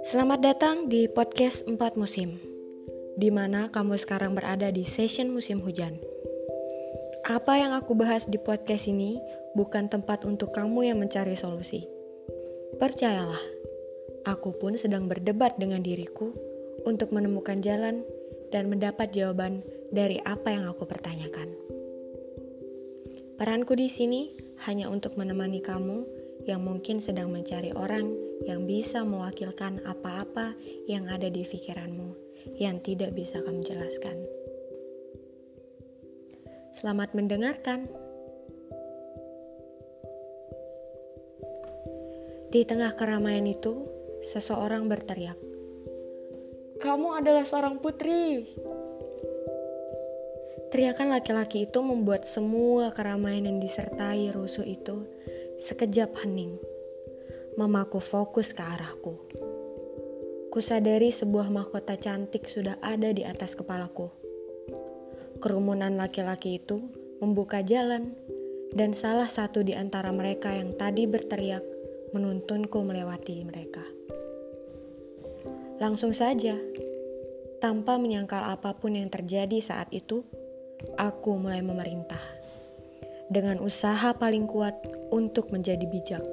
Selamat datang di podcast 4 musim, di mana kamu sekarang berada di session musim hujan. Apa yang aku bahas di podcast ini bukan tempat untuk kamu yang mencari solusi. Percayalah, aku pun sedang berdebat dengan diriku untuk menemukan jalan dan mendapat jawaban dari apa yang aku pertanyakan. Peranku di sini hanya untuk menemani kamu yang mungkin sedang mencari orang yang bisa mewakilkan apa-apa yang ada di pikiranmu yang tidak bisa kamu jelaskan. Selamat mendengarkan. Di tengah keramaian itu, seseorang berteriak, "Kamu adalah seorang putri!" Teriakan laki-laki itu membuat semua keramaian yang disertai rusuh itu sekejap hening, memaku fokus ke arahku. Kusadari sebuah mahkota cantik sudah ada di atas kepalaku. Kerumunan laki-laki itu membuka jalan, dan salah satu di antara mereka yang tadi berteriak menuntunku melewati mereka. Langsung saja, tanpa menyangkal apa pun yang terjadi saat itu, aku mulai memerintah dengan usaha paling kuat untuk menjadi bijak.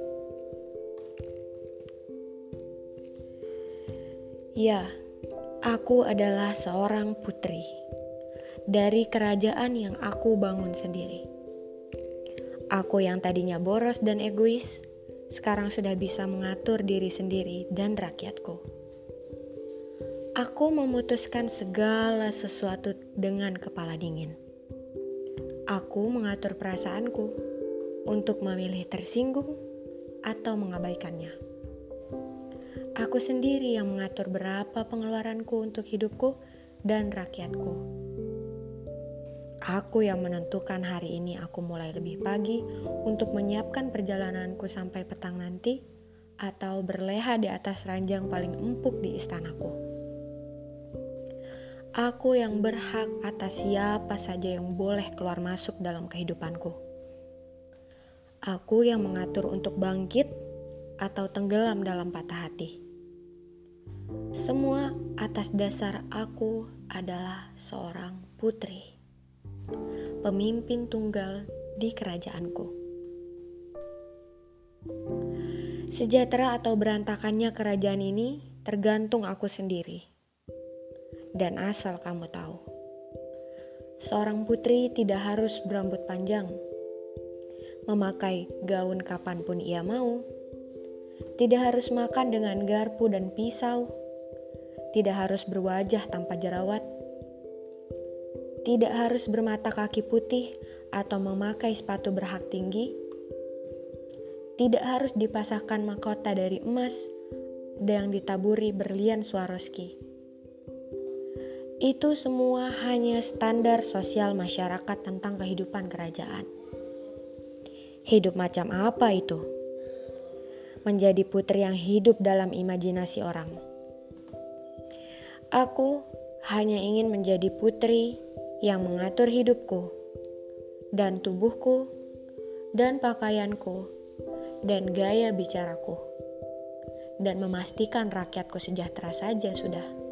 Ya, aku adalah seorang putri dari kerajaan yang aku bangun sendiri. Aku yang tadinya boros dan egois, sekarang sudah bisa mengatur diri sendiri dan rakyatku. Aku memutuskan segala sesuatu dengan kepala dingin. Aku mengatur perasaanku untuk memilih tersinggung atau mengabaikannya. Aku sendiri yang mengatur berapa pengeluaranku untuk hidupku dan rakyatku. Aku yang menentukan hari ini aku mulai lebih pagi untuk menyiapkan perjalananku sampai petang nanti atau berleha di atas ranjang paling empuk di istanaku. Aku yang berhak atas siapa saja yang boleh keluar masuk dalam kehidupanku. Aku yang mengatur untuk bangkit atau tenggelam dalam patah hati. Semua atas dasar aku adalah seorang putri, pemimpin tunggal di kerajaanku. Sejahtera atau berantakannya kerajaan ini tergantung aku sendiri dan asal kamu tahu, seorang putri tidak harus berambut panjang, memakai gaun kapan pun ia mau, tidak harus makan dengan garpu dan pisau, tidak harus berwajah tanpa jerawat, tidak harus bermata kaki putih atau memakai sepatu berhak tinggi, tidak harus dipasahkan mahkota dari emas yang ditaburi berlian Swarovski itu semua hanya standar sosial masyarakat tentang kehidupan kerajaan. Hidup macam apa itu? Menjadi putri yang hidup dalam imajinasi orang. Aku hanya ingin menjadi putri yang mengatur hidupku dan tubuhku dan pakaianku dan gaya bicaraku dan memastikan rakyatku sejahtera saja sudah.